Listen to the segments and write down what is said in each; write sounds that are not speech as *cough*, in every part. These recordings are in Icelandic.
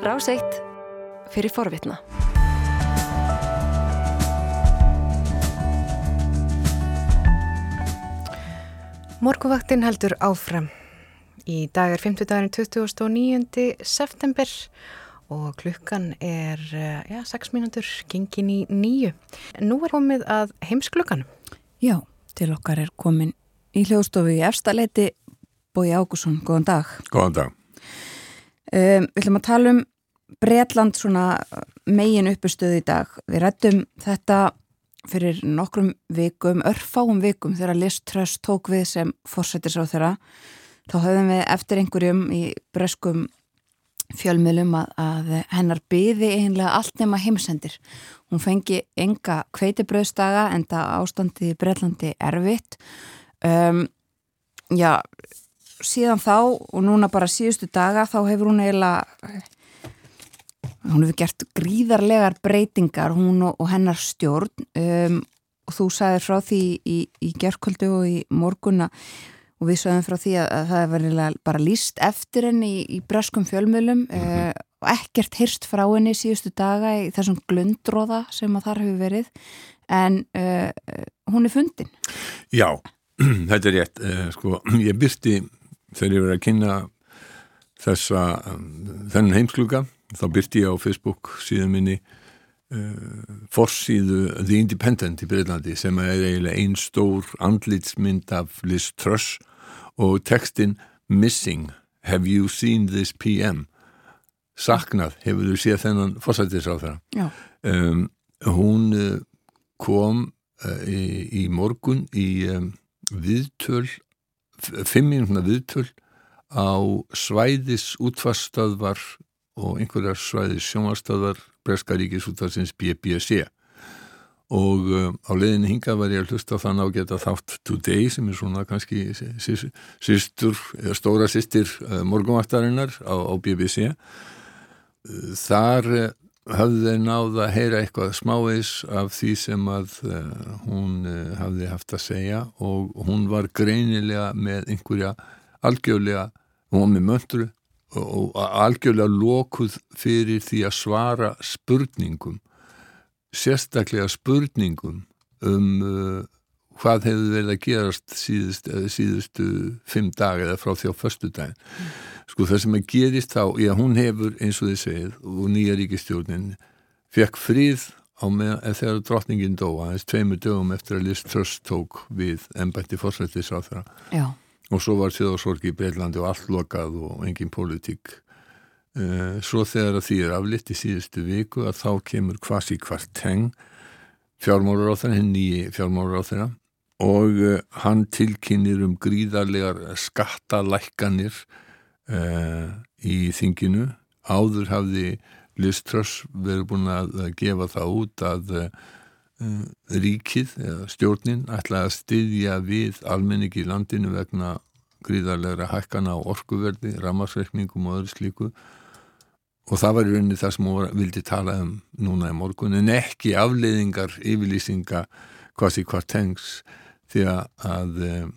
Ráseitt fyrir forvitna. Morguvaktin heldur áfram. Í dag er 50 daginn 29. september og klukkan er ja, 6 mínútur gengin í nýju. Nú er komið að heimsklukkanum. Já, til okkar er komin í hljóðstofu í efstaleiti Bói Ágússon. Góðan dag. Góðan dag. Um, við ætlum að tala um Bretland svona megin uppustöðu í dag. Við rættum þetta fyrir nokkrum vikum, örfáum vikum þegar Liz Truss tók við sem fórsetis á þeirra. Þá höfðum við eftir einhverjum í breskum fjölmiðlum að, að hennar byði einlega allt nema heimsendir. Hún fengi enga kveitibröðstaga en það ástandi í Bretlandi erfitt. Um, já, síðan þá og núna bara síðustu daga þá hefur hún eiginlega hún hefur gert gríðarlegar breytingar hún og, og hennar stjórn. Um, og þú sagði frá því í, í gerðkvöldu og í morgunna og við sagðum frá því að, að það er verilega bara líst eftir henni í, í breskum fjölmjölum mm -hmm. uh, og ekkert hyrst frá henni síðustu daga í þessum glundróða sem að þar hefur verið. En uh, hún er fundin. Já, *clears throat* þetta er rétt. Uh, sko, ég byrti þegar ég verið að kynna þessa þennan heimskluga þá byrti ég á Facebook síðan minni uh, forsíðu The Independent í Breitlandi sem er eiginlega einn stór andlitsmynd af Liz Truss og textin Missing, have you seen this PM saknað, hefur þú séð þennan fórsættis á þeirra um, hún uh, kom uh, í, í morgun í um, viðtöl fimm mínúna viðtöl á svæðis útfarstöðvar og einhverjar svæðis sjónvarstöðvar Breskaríkis útfarsins BBC og uh, á leðinu hinga var ég að hlusta á þann ágæta þátt Today sem er svona kannski sýstur, stóra sýstir uh, morgunvaktarinnar á, á BBC þar uh, hafði þeir náða að heyra eitthvað smávegis af því sem að hún hafði haft að segja og hún var greinilega með einhverja algjörlega, hún var með möndru og algjörlega lokuð fyrir því að svara spurningum sérstaklega spurningum um uh, hvað hefur verið að gerast síðust, síðustu fimm dag eða frá því á förstu dagin mm. sko það sem að gerist þá, já hún hefur eins og þið segið og nýja ríkistjórnin fekk fríð á með þegar drottningin dó aðeins tveimur dögum eftir að Liz Truss tók við ennbætti fórsættis á þeirra og svo var þjóðsorgi í Breitlandi og allt lokað og engin politík Uh, svo þegar því er aflitt í síðustu viku að þá kemur kvasi kvart teng fjármólar á þeirra, hinn nýji fjármólar á þeirra og uh, hann tilkynir um gríðarlegar skattalækkanir uh, í þinginu. Áður hafði Liz Truss verið búin að gefa það út að ríkið eða stjórnin ætlaði að styðja við almenningi í landinu vegna gríðarlegra hækkana á orkuverdi, ramarsreikningum og öðru slíku. Og það var í rauninni það sem hún vildi tala um núna í morgun en ekki afleiðingar yfirlýsinga kvasi kvartengs því að um,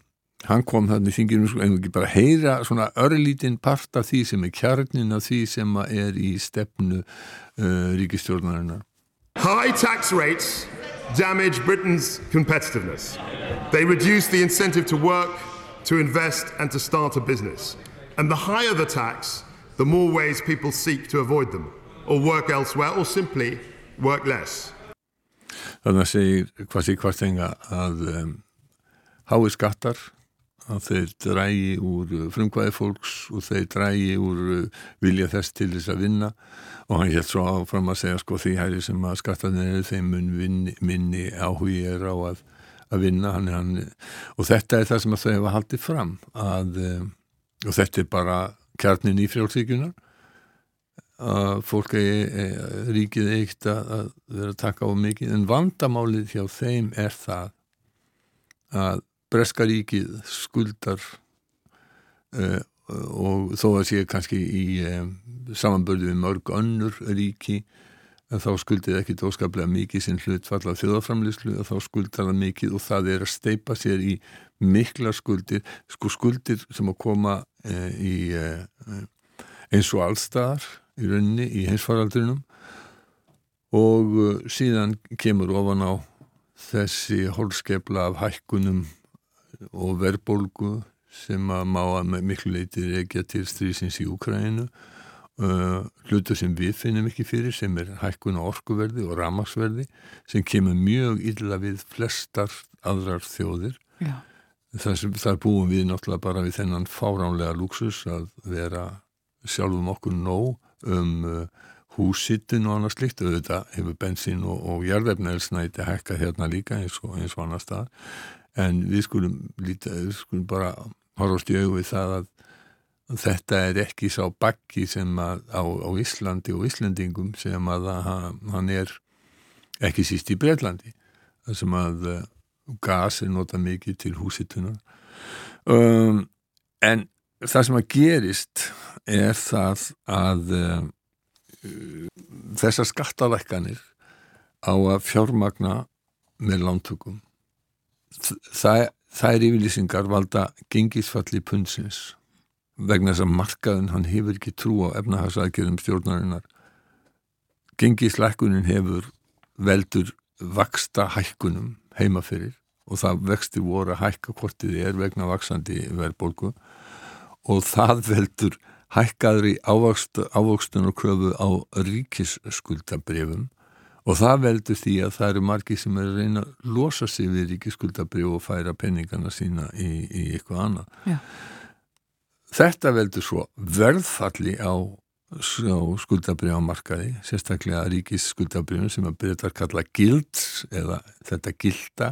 hann kom þannig þinginu en ekki bara heyra svona örlítinn part af því sem er kjarnin af því sem er í stefnu uh, ríkistjórnarinnar High tax rates damage Britain's competitiveness. They reduce the incentive to work to invest and to start a business. And the higher the tax the more ways people seek to avoid them or work elsewhere or simply work less. Þannig að segir hvað því hvað þenga að um, hái skattar að þeir drægi úr frumkvæði fólks og þeir drægi úr uh, vilja þess til þess að vinna. Og hann hér svo áfram að segja sko því hæri sem að skattarnir eru þeim mun vinni, minni áhugi er á að, að vinna. Hann, hann, og þetta er það sem þau hefa haldið fram að, um, og þetta er bara kjarnin í frjálfsíkunar að fólk er ríkið eitt að vera að taka á mikið. En vandamálið hjá þeim er það að Breska ríkið skuldar uh, og þó að sé kannski í um, samanbörðu við mörg önnur ríki að þá skuldið ekki óskaplega mikið sinn hlutfalla þjóðaframlýslu að þá skuldar það mikið og það er að steipa sér í mikla skuldir. Sko skuldir sem að koma uh, í uh, eins og allstaðar í rauninni í heimsfaraldrinum og síðan kemur ofan á þessi hólskepla af hækkunum og verbolgu sem að má að miklu leiti regja til strísins í Ukraínu uh, hlutur sem við finnum ekki fyrir sem er hækkun á orkuverði og ramagsverði sem kemur mjög illa við flestar aðrar þjóðir. Það, sem, það búum við náttúrulega bara við þennan fáránlega luxus að vera sjálfum okkur nóg um uh, húsittin og annars slikt auðvitað hefur bensín og, og jarðefnælsnæti hækka hérna líka eins og, eins og annars stað en við skulum, líta, við skulum bara horfast í auðvið það að þetta er ekki sá bakki sem að á, á Íslandi og Íslandingum sem að hann er ekki síst í Breitlandi það sem að uh, gas er nota mikið til húsitunar. Um, en það sem að gerist er það að uh, þessar skattalækkanir á að fjármagna með lántökum það, það er yfirlýsingar valda gengisfalli punnsins vegna þess að markaðin hann hefur ekki trú á efnahagsaðgerðum stjórnarinnar. Gengislækkunin hefur veldur vaksta hækkunum heimaferir og það vexti voru að hækka hvort þið er vegna vaksandi verðbólku og það veldur hækkaðri ávöxtun og kröfu á ríkisskuldabrifum og það veldur því að það eru margi sem er að reyna að losa sig við ríkisskuldabrif og færa peningana sína í, í eitthvað annað. Já. Þetta veldur svo verðfalli á, á skuldabrif á markaði, sérstaklega ríkisskuldabrifum sem að byrja að kalla gilds eða þetta gilda,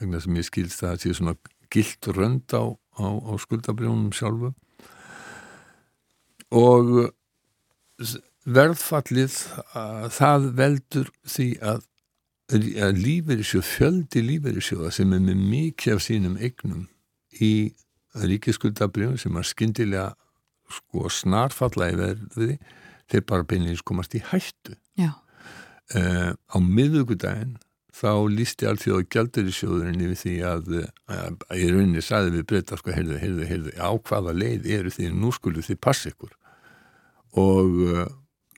vegna sem ég skilst að það sé svona gild rönd á, á, á skuldabrifunum sjálfu og verðfallið það veldur því að, að lífeyrissjóð, fjöldi lífeyrissjóða sem er með mikið af sínum eignum í ríkiskuldabrjöfum sem er skyndilega sko snarfalla í verði þeir bara beinleins komast í hættu. Uh, á miðugudaginn þá lísti allþjóða gældurisjóðurinn yfir því að, í rauninni sæði við breyta sko, heyrðu, heyrðu, heyrðu, á hvaða leið eru því nú skulu því passa ykkur. Og uh,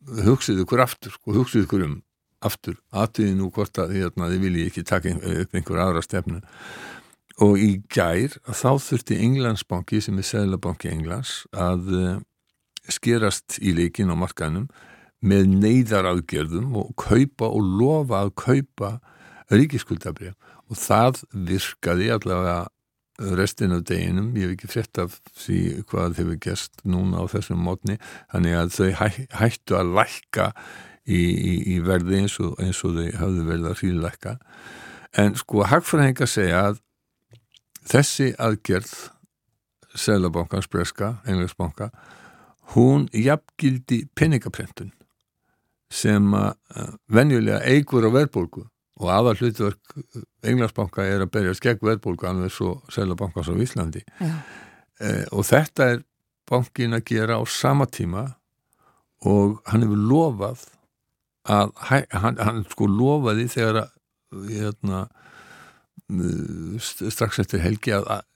hugsiðu ykkur aftur, sko, hugsiðu ykkur um aftur, aðtíði nú hvort að hérna, þið vilji ekki taka upp einhver aðra stefnu. Og í gær þá þurfti Englandsbanki sem er Sælabanki Englands að uh, skerast í leikin á markanum með neyðaraðgerðum og kaupa og lofa að kaupa ríkiskuldabrið og það virkaði allavega restin af deginum, ég hef ekki frett af því hvað hefur gæst núna á þessum mótni, þannig að þau hæ, hættu að lækka í, í, í verði eins og, eins og þau hafðu verið að hrílækka en sko hagfræðingar segja að þessi aðgerð Sælabankans breska, Englandsbanka hún jafngildi penningaprentun sem að venjulega eigur á verðbólgu og aðal hlutverk Englandsbanka er að berja skegg verðbólgu alveg svo Sælabankans á Íslandi. Eh, og þetta er bankin að gera á sama tíma og hann hefur lofað að hann, hann sko lofaði þegar að hérna, strax eftir helgi að, að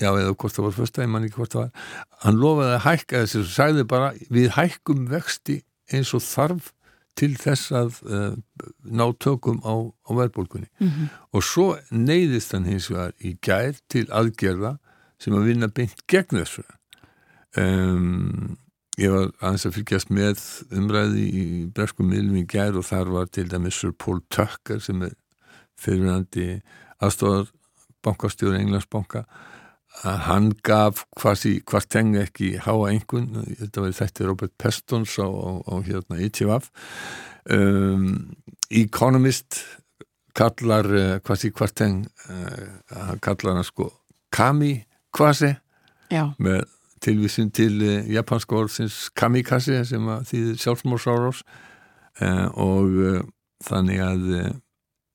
já eða hvort það var fyrsta, ég man ekki hvort það var hann lofaði að hækka þessi og sagði bara við hækkum vexti eins og þarf til þess að uh, ná tökum á, á verðbólkunni mm -hmm. og svo neyðist hann hins vegar í gær til aðgerða sem að vinna beint gegn þessu. Um, ég var aðeins að fylgjast með umræði í breskum miðlum í gær og þar var til dæmis Sir Paul Tucker sem er fyrirvændi aðstofar bankastjóður Englandsbanka að hann gaf hvað tengi ekki háa einhvern, þetta var þetta Robert Pestons á, á, á hérna ITVF um, Economist kallar uh, hvað sí hvað teng uh, kallar hann sko kami kvasi með tilvísin til uh, japansk orðsins kamikaze sem þýðir sjálfsmórsáros uh, og uh, þannig að uh,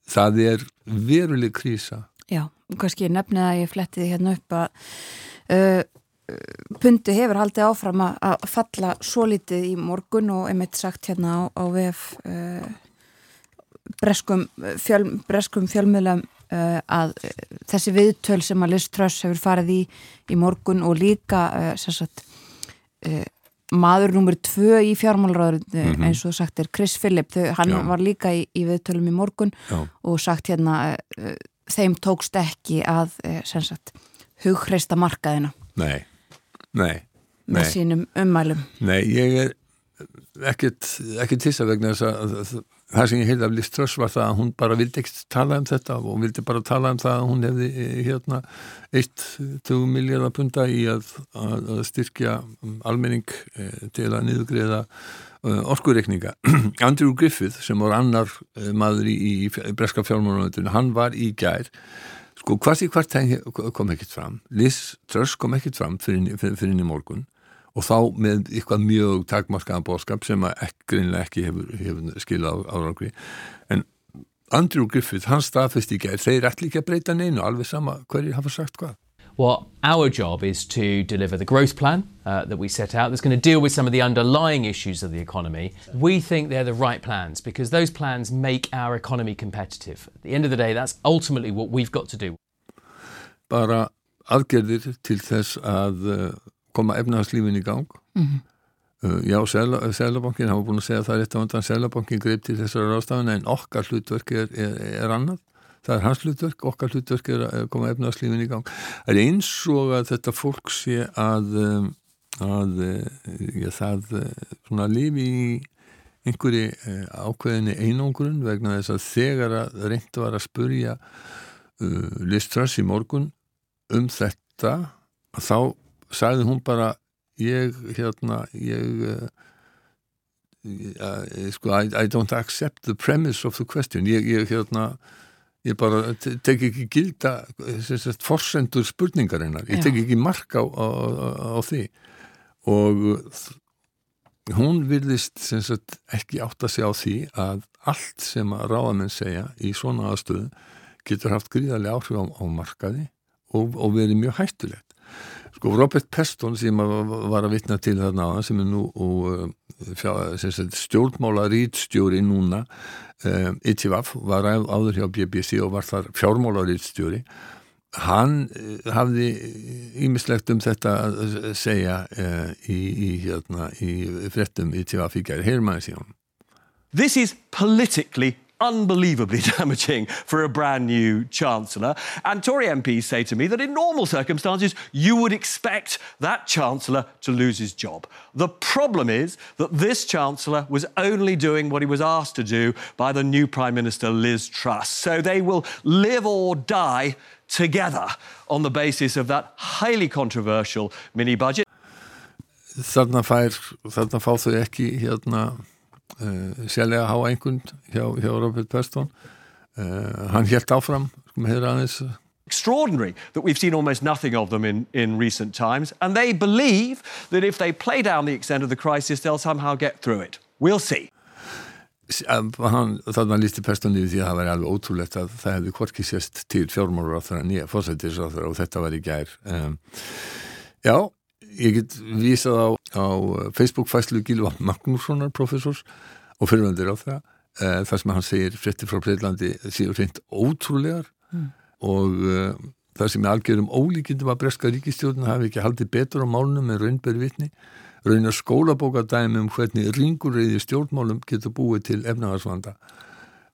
það er veruleg krísa Já, kannski nefnið að ég flettiði hérna upp að uh, pundi hefur haldið áfram að falla svo litið í morgun og einmitt sagt hérna á, á VF uh, breskum, fjöl, breskum fjölmiðlam uh, að þessi viðtöl sem að Liz Truss hefur farið í í morgun og líka sagt, maður nummer tvö í fjármálraður Mhm. -hmm. eins og sagt er Chris Phillip, þau, hann Já. var líka í, í viðtölum í morgun Já. og sagt hérna uh, þeim tókst ekki að sem sagt hugreista markaðina. Nei, nei, með nei, sínum ummælum. Nei, ég er ekkert, ekkert tissa vegna þess að að- það sem ég heyrði af Liz Truss var það að hún bara vildi ekkert tala um þetta og vildi bara tala um það að hún hefði eh, hérna 1-2 miljardar punda í að, að, að styrkja almenning eh, til að niðugriða orkureikninga. *clears throat* Andrew Griffith sem var annar uh, maður í, í, breska fjármálunöndinu, hann var í gær sko hvart í hvart kom ekkert fram. Liz Truss kom ekkert fram fyrir, fyrir, fyrir inn í morgun og þá með eitthvað mjög takmarkaðan bóðskap sem greinlega ekki hefur, hefur skilað árangri en Andrew Griffith, hann staðfest í gær þeir ætli ekki að breyta neinu, alveg sama hverjir hafa sagt hvað Well, our job is to deliver the growth plan uh, that we set out that's going to deal with some of the underlying issues of the economy. We think they're the right plans because those plans make our economy competitive. At the end of the day, that's ultimately what we've got to do. bara aðgerðir til þess að uh, koma efnahagslífin í gang uh, já, Sælabankin hafa búin að segja það rétt á undan Sælabankin greip til þessara ráðstafana en okkar hlutverk er, er, er annað það er hans hlutverk, okkar hlutverk er að koma efnahagslífin í gang. Það er eins og að þetta fólk sé að um, að já, það uh, svona lífi í einhverju ákveðinni einangrun vegna þess að þegar að reynd var að spurja uh, Liz Truss í morgun um þetta þá sagði hún bara ég hérna ég uh, I, I don't accept the premise of the question. Ég, ég hérna ég bara te- tek ekki gilda sagt, forsendur spurningarinnar. Ég tek ekki mark á, á, á, á því. Og uh, hún virðist sem sagt, ekki átt að segja á því að allt sem að ráðamenn segja í svona aðstöðu getur haft gríðarlega áhrif á markaði og, og verið mjög hættulegt. Sko Robert Peston sem var að vitna til þarna á sem er nú og, fjá, sem stjórnmála rítstjóri núna um, ITVAF var á- áður hjá BBC og var þar fjármála rítstjóri hann eh, hafði ímislegt um þetta að segja uh, í, í, hérna, í frettum ITVAF í gæri. Heyr maður síðan. This is politically unbelievably *laughs* damaging for a brand new Chancellor. And Tory MPs say to me that in normal circumstances, you would expect that Chancellor to lose his job. The problem is that this Chancellor was only doing what he was asked to do by the new Prime Minister, Liz Truss. So they will live or die together on the basis of that highly controversial mini budget. Þarna, fær, þarna fá þau ekki hérna sérlega há einhvern hjá, hjá Robert Peston. Uh, hann helt áfram, sko með hefur aðeins extraordinary that we've seen almost nothing of them in, in recent times. And they believe that if they play down the extent of the crisis, they'll somehow get through it. We'll see. hann, þarna lísti Peston yfir því að það væri alveg ótrúlegt að það hefði hvorki sérst til fjármálur á þeirra nýja fórsættisráþara og þetta var í gær um, Já, ég get vísað á, á Facebook-fæslu Gilva Magnússonar professors og fyrirvendir á það uh, þar sem hann segir frétti frá Breitlandi séu reynd ótrúlegar og uh, það sem er algjörum ólíkindum að breska ríkistjórn hafi ekki haldið betur á málunum með raunberi vitni raunar skólabókadæmi um hvernig ringurreiði stjórnmálum getur búið til efnahagsvanda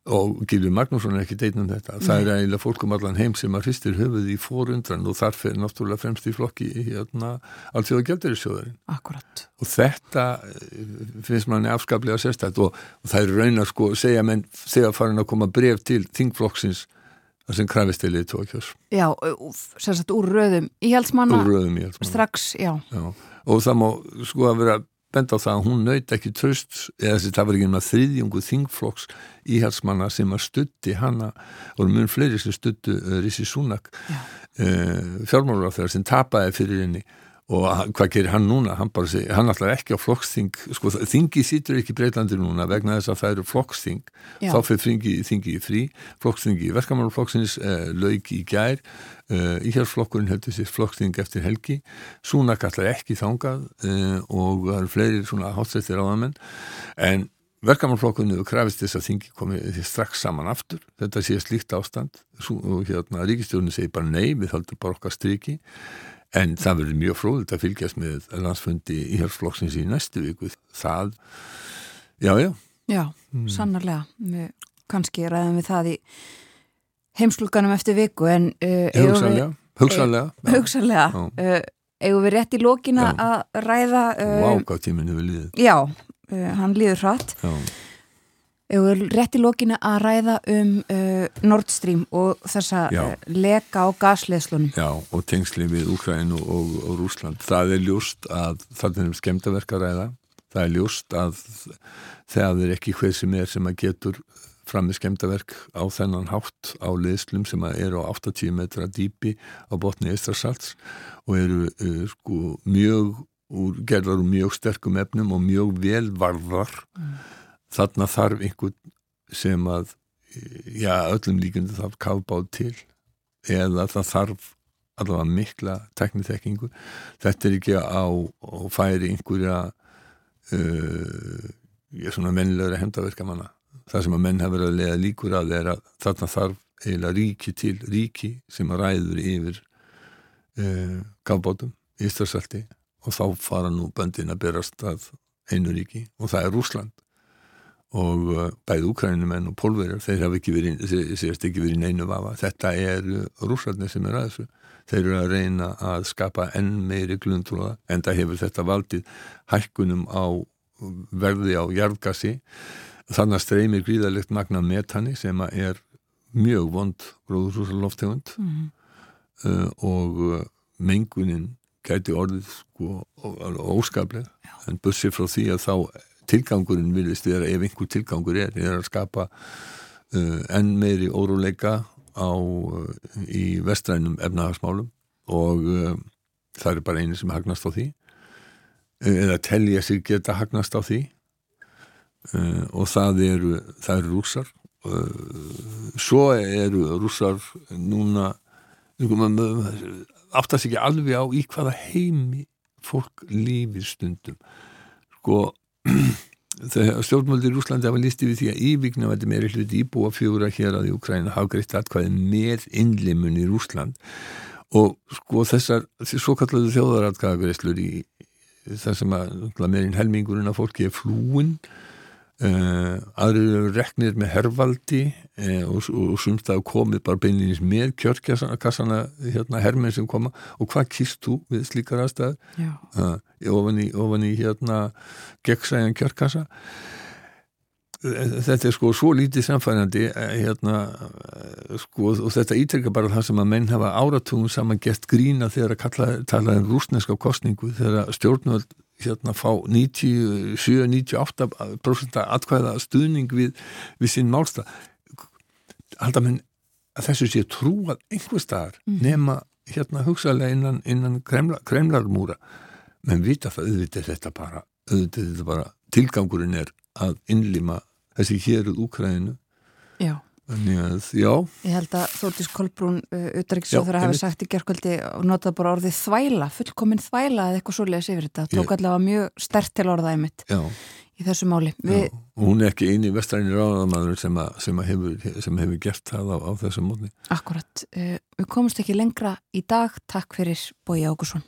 og Gilvi Magnússon er ekki deitn um þetta. Það er eiginlega fólk um allan heim sem að hristir höfuð í fórundran og þar fyrir náttúrulega fremst í flokki hérna, allþjóða gældurisjóðurinn Akkurat. og þetta eh, finnst manni afskaplega sérstætt og, og það er raunar sko segja menn þegar farin að koma bref til þingflokksins þar sem krafist eilið tókjós Já, sagt úr röðum íhaldsmanna. Úr röðum í allt strax, já. Já, og það má sko að vera benda á það að hún naut ekki tröst eða þessi það var ekki með þriðjungu þingflokks íhalsmanna sem að stutti hana og mun fleiri sem stuttu uh, Rissi Súnak uh, fjármálur á þeirra sem tapaði fyrir henni og hvað gerir hann núna? Hann segi, hann ætlar ekki á flokksþing. Sko, þingi sýtur ekki í Breitlandi núna vegna þess að það eru flokksþing. Já. þá fyrir þingi, þingi í frí. Flokksþingi í verkamáluflokksins uh, lauk í gær. Uh, íhjálpsflokkurinn heldur sér flokksþing eftir helgi. Súnak ætlar ekki þangað uh, og það eru fleiri svona hátsettir áðamenn en verkamálflokkurinn hefur krafist þess að þingi komið strax saman aftur. Þetta sé slíkt ástand. Sú, og hérna ríkistjórnin segir bara nei við höldum bara okkar striki en það verður mjög fróðilegt að fylgjast með landsfundi í hérsflokksins í næstu viku. Það, já, já. Já, mm. sannarlega. Við, kannski ræðum við það í heimsluganum eftir viku en uh, hugsanlega, hugsanlega, hugsanlega. Uh, eigum við rétt í lókina já. að ræða uh, Váka tíminu við líðum Já, uh, hann líður hratt. Já Við rétt í lókinu að ræða um uh, Nord Stream og þessa uh, leka á gasleðslunum. Já, og tengsli við Úkrænu og, og Rúsland. Það er ljúst að það er um skemdaverk að ræða. Það er ljúst að það er ekki hver sem er sem að getur fram með skemdaverk á þennan hátt á leðslum sem eru á 80 metra dýpi á botni Estrasalts og eru uh, sko mjög úr, gerðar úr mjög sterkum efnum og mjög velvarðar. Mm þarna þarf einhvern sem að já, öllum líkundu þarf kafbáð til eða það þarf allavega mikla teknitekkingu þetta er ekki á og færi einhverja uh, svona mennilegra hendaverkamanna það sem að menn hafa verið að lega líkur að er að þarna þarf eiginlega ríki til ríki sem að ræður yfir uh, kafbátum í Íslarsalti og þá fara nú böndin að berast að einu ríki og það er Rúsland og uh, bæði úkrænumenn og pólverjar þeir hafa ekki verið, sérst ekki verið neinu vafa, þetta er rúsarnir sem er að þessu, þeir eru að reyna að skapa enn meiri glundrúða en það hefur þetta valdið hækkunum á verði á jarðgassi þannig að streymir gríðalegt magna metani sem er mjög vond gróðurúsaloftegund mm -hmm. uh, og uh, mengunin gæti orðið sko óskaplega en bussið frá því að þá tilgangurinn vilist vera ef einhver tilgangur er, er að skapa uh, enn meiri óruleika á, uh, í vestrænum efnahagsmálum og uh, það er bara eini sem hagnast á því uh, eða telja sig geta hagnast á því uh, og það eru, það eru rúsar uh, svo eru rúsar núna áttast ekki alveg á í hvaða heimi fólk lífið stundum. Sko stjórnmöldi í Rúslandi hafa lísti við því að ívíkna verði meiri hluti íbúa fjóra hér að í Ukræna hafa greitt atkvæði með innlimun í Rúsland og sko þessar svo kallar þjóðaratkvæðagreislur í það sem að meirinn helmingurinn af fólki er flúin Uh, aðrir eru reknir með hervaldi uh, og, og sumst að komið bara beinleginis með kjörkassana hérna, hermenn sem koma. Og hvað kýrst þú við slíkar aðstæður? Uh, ofan í, ofan í hérna gegnsæjan kjörkassa þetta er sko svo lítið samfærandi hérna sko og þetta ítrykka bara það sem að menn hafa áratugum saman gett grína þegar að tala um rúsneska kostningu þegar stjórnvöld hérna fá 97-98% atkvæða stuðning við, við sín málstað haldar menn að þessu sé trúað einhver staðar mm. nema hérna hugsaðlega innan, innan kremla, kremlarmúra menn vita það, auðvitað þetta bara auðvitað þetta bara, tilgangurinn er að innlima þessi héruð Úkræðinu Já Að, já. Ég held að Þórtís Kolbrún auðvitaðriksjóður hafi sagt í gerðkvöldi og notað bara orðið þvæla, fullkominn þvæla eða eitthvað svoleiðis yfir þetta, tók allavega mjög stert til orðaði mitt já. í þessu máli. Vi... Hún er ekki eini vestræni ráðamadur sem, sem, sem hefur gert það á, á þessu móli. Akkurat, uh, við komumst ekki lengra í dag, takk fyrir Bói Ágússon.